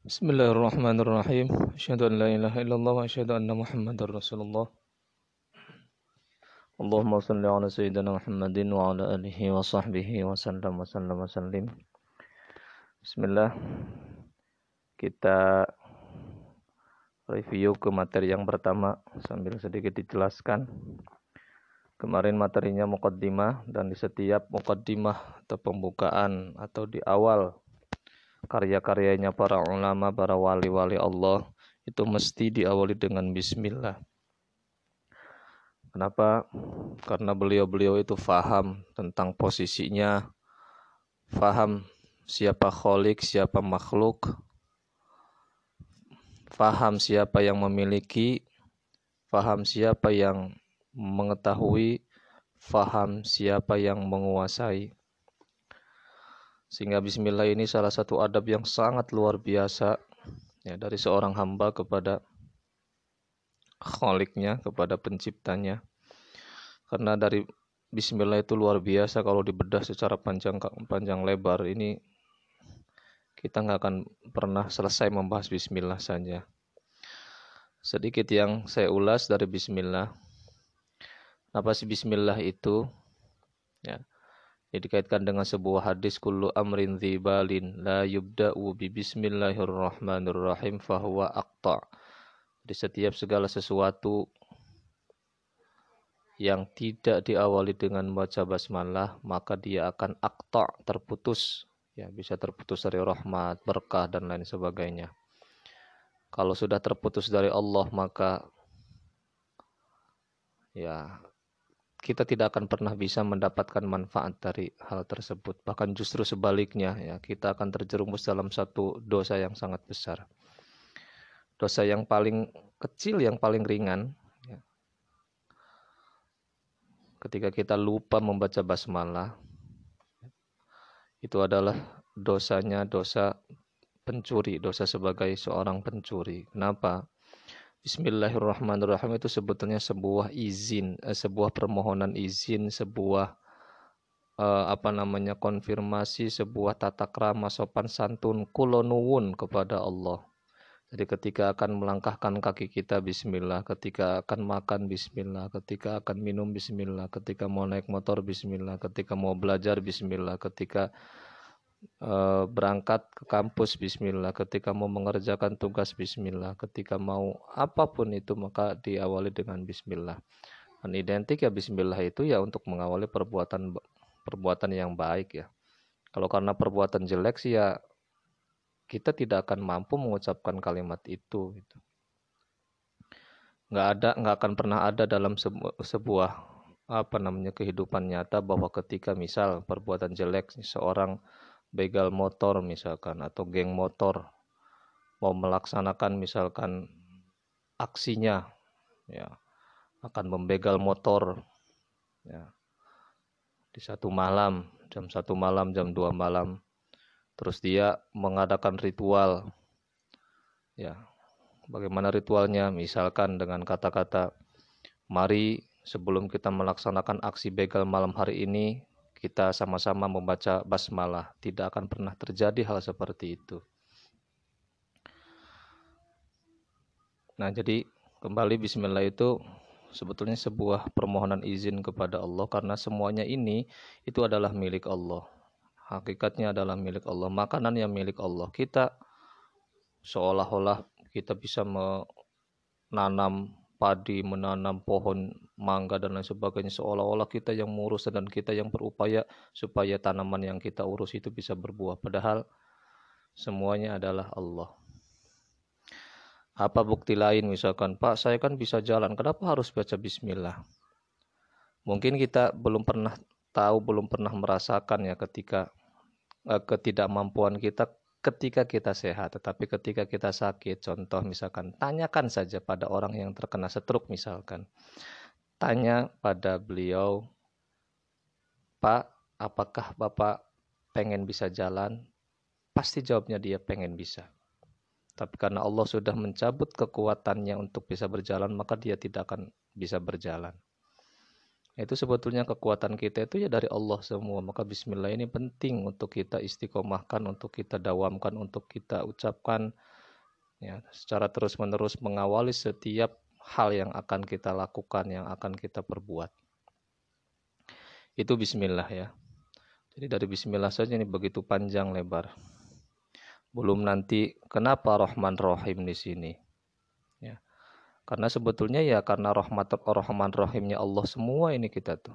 Bismillahirrahmanirrahim. Asyhadu an la ilaha illallah wa asyhadu anna Muhammadar Rasulullah. Allahumma salli ala sayyidina Muhammadin wa ala alihi wa sahbihi wa sallam wa sallam wa sallim. Bismillah. Kita review ke materi yang pertama sambil sedikit dijelaskan. Kemarin materinya muqaddimah dan di setiap muqaddimah atau pembukaan atau di awal karya-karyanya para ulama, para wali-wali Allah itu mesti diawali dengan bismillah. Kenapa? Karena beliau-beliau itu faham tentang posisinya, faham siapa kholik, siapa makhluk, faham siapa yang memiliki, faham siapa yang mengetahui, faham siapa yang menguasai. Sehingga bismillah ini salah satu adab yang sangat luar biasa ya dari seorang hamba kepada kholiknya, kepada penciptanya. Karena dari bismillah itu luar biasa kalau dibedah secara panjang panjang lebar ini kita nggak akan pernah selesai membahas bismillah saja. Sedikit yang saya ulas dari bismillah. Apa sih bismillah itu? Ya. Ini dikaitkan dengan sebuah hadis kullu amrin dzibalin la yubda'u bi bismillahirrahmanirrahim fahuwa aqta. Di setiap segala sesuatu yang tidak diawali dengan baca basmalah, maka dia akan aqta, terputus. Ya, bisa terputus dari rahmat, berkah dan lain sebagainya. Kalau sudah terputus dari Allah, maka ya kita tidak akan pernah bisa mendapatkan manfaat dari hal tersebut. Bahkan justru sebaliknya, ya kita akan terjerumus dalam satu dosa yang sangat besar. Dosa yang paling kecil, yang paling ringan, ya. ketika kita lupa membaca basmalah, itu adalah dosanya dosa pencuri, dosa sebagai seorang pencuri. Kenapa? Bismillahirrahmanirrahim. Itu sebetulnya sebuah izin, eh, sebuah permohonan izin, sebuah eh, apa namanya konfirmasi, sebuah tata krama sopan santun kulonuwun kepada Allah. Jadi ketika akan melangkahkan kaki kita Bismillah, ketika akan makan Bismillah, ketika akan minum Bismillah, ketika mau naik motor Bismillah, ketika mau belajar Bismillah, ketika Eh, berangkat ke kampus bismillah, ketika mau mengerjakan tugas bismillah, ketika mau apa pun itu maka diawali dengan bismillah. Dan identik ya bismillah itu ya untuk mengawali perbuatan perbuatan yang baik ya. Kalau karena perbuatan jelek sih ya kita tidak akan mampu mengucapkan kalimat itu gitu. Nggak ada, nggak akan pernah ada dalam sebuah apa namanya kehidupan nyata bahwa ketika misal perbuatan jelek seorang begal motor misalkan atau geng motor mau melaksanakan misalkan aksinya ya akan membegal motor ya di satu malam jam satu malam jam dua malam terus dia mengadakan ritual ya bagaimana ritualnya? Misalkan dengan kata-kata mari sebelum kita melaksanakan aksi begal malam hari ini kita sama-sama membaca basmalah, tidak akan pernah terjadi hal seperti itu. Nah, jadi kembali bismillah itu sebetulnya sebuah permohonan izin kepada Allah karena semuanya ini itu adalah milik Allah. Hakikatnya adalah milik Allah, makanan yang milik Allah. Kita seolah-olah kita bisa menanam padi, menanam pohon mangga dan lain sebagainya seolah-olah kita yang mengurus dan kita yang berupaya supaya tanaman yang kita urus itu bisa berbuah padahal semuanya adalah Allah. Apa bukti lain misalkan, Pak saya kan bisa jalan, kenapa harus baca bismillah? Mungkin kita belum pernah tahu, belum pernah merasakan ya ketika eh, ketidakmampuan kita ketika kita sehat, tetapi ketika kita sakit, contoh misalkan, tanyakan saja pada orang yang terkena stroke misalkan. Tanya pada beliau, Pak, apakah Bapak pengen bisa jalan? Pasti jawabnya dia pengen bisa. Tapi karena Allah sudah mencabut kekuatannya untuk bisa berjalan, maka dia tidak akan bisa berjalan. Itu sebetulnya kekuatan kita itu ya dari Allah semua. Maka bismillah ini penting untuk kita istiqomahkan, untuk kita dawamkan, untuk kita ucapkan ya secara terus-menerus mengawali setiap hal yang akan kita lakukan, yang akan kita perbuat. Itu bismillah ya. Jadi dari bismillah saja ini begitu panjang lebar. Belum nanti kenapa Rahman Rahim di sini. Ya. Karena sebetulnya ya karena rahmat Rahman Rahimnya Allah semua ini kita tuh.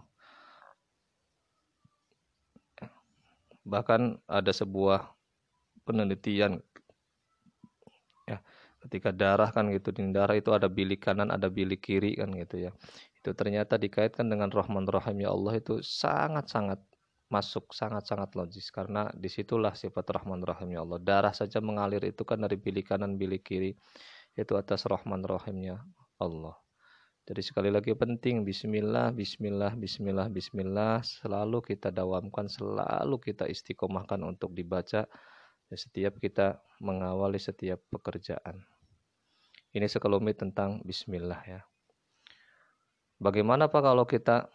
Bahkan ada sebuah penelitian ketika darah kan gitu di darah itu ada bilik kanan ada bilik kiri kan gitu ya. Itu ternyata dikaitkan dengan Rahman Rahim ya Allah itu sangat-sangat masuk sangat-sangat logis. Karena di situlah sifat Rahman Rahim ya Allah. Darah saja mengalir itu kan dari bilik kanan bilik kiri itu atas Rahman Rahimnya Allah. Jadi sekali lagi penting Bismillah, Bismillah, Bismillah, Bismillah selalu kita dawamkan, selalu kita istiqomahkan untuk dibaca setiap kita mengawali setiap pekerjaan. Ini sekelumit tentang bismillah ya. Bagaimana Pak kalau kita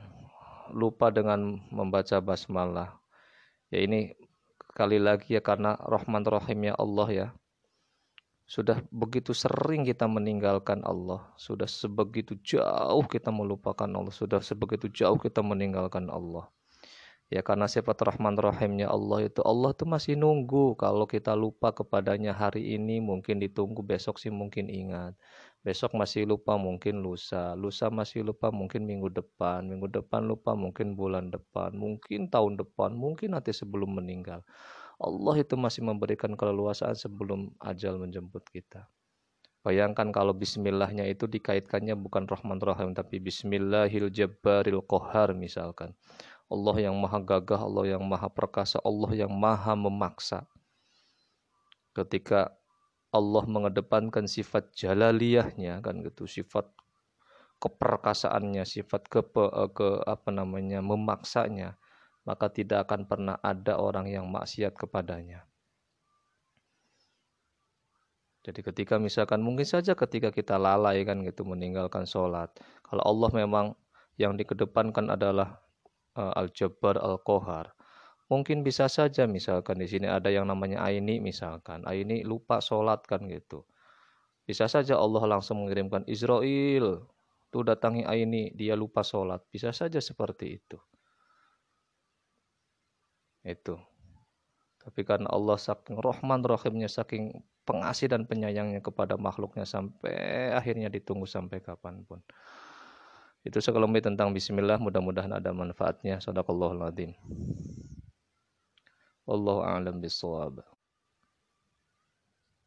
lupa dengan membaca basmalah? Ya ini kali lagi ya karena rahman rahimnya Allah ya. Sudah begitu sering kita meninggalkan Allah, sudah sebegitu jauh kita melupakan Allah, sudah sebegitu jauh kita meninggalkan Allah. Ya karena sifat Rahman Rahimnya Allah itu Allah tuh masih nunggu kalau kita lupa kepadanya hari ini mungkin ditunggu besok sih mungkin ingat. Besok masih lupa mungkin lusa, lusa masih lupa mungkin minggu depan, minggu depan lupa mungkin bulan depan, mungkin tahun depan, mungkin nanti sebelum meninggal. Allah itu masih memberikan keleluasaan sebelum ajal menjemput kita. Bayangkan kalau bismillahnya itu dikaitkannya bukan Rahman Rahim tapi bismillahil jabbaril kohar misalkan. Allah yang maha gagah, Allah yang maha perkasa, Allah yang maha memaksa. Ketika Allah mengedepankan sifat jalaliyahnya kan gitu, sifat keperkasaannya, sifat ke, ke apa namanya memaksanya, maka tidak akan pernah ada orang yang maksiat kepadanya. Jadi ketika misalkan mungkin saja ketika kita lalai kan gitu meninggalkan sholat. Kalau Allah memang yang dikedepankan adalah uh, Al-Jabbar Al-Qahar. Mungkin bisa saja misalkan di sini ada yang namanya Aini misalkan. Aini lupa sholat kan gitu. Bisa saja Allah langsung mengirimkan Israel. Tuh datangi Aini, dia lupa sholat. Bisa saja seperti itu. Itu. Tapi karena Allah saking rahman rahimnya, saking pengasih dan penyayangnya kepada makhluknya sampai akhirnya ditunggu sampai kapan pun. Itu sekelumit tentang bismillah, mudah-mudahan ada manfaatnya. Sadaqallahul adzim. Wallahu a'lam bissawab.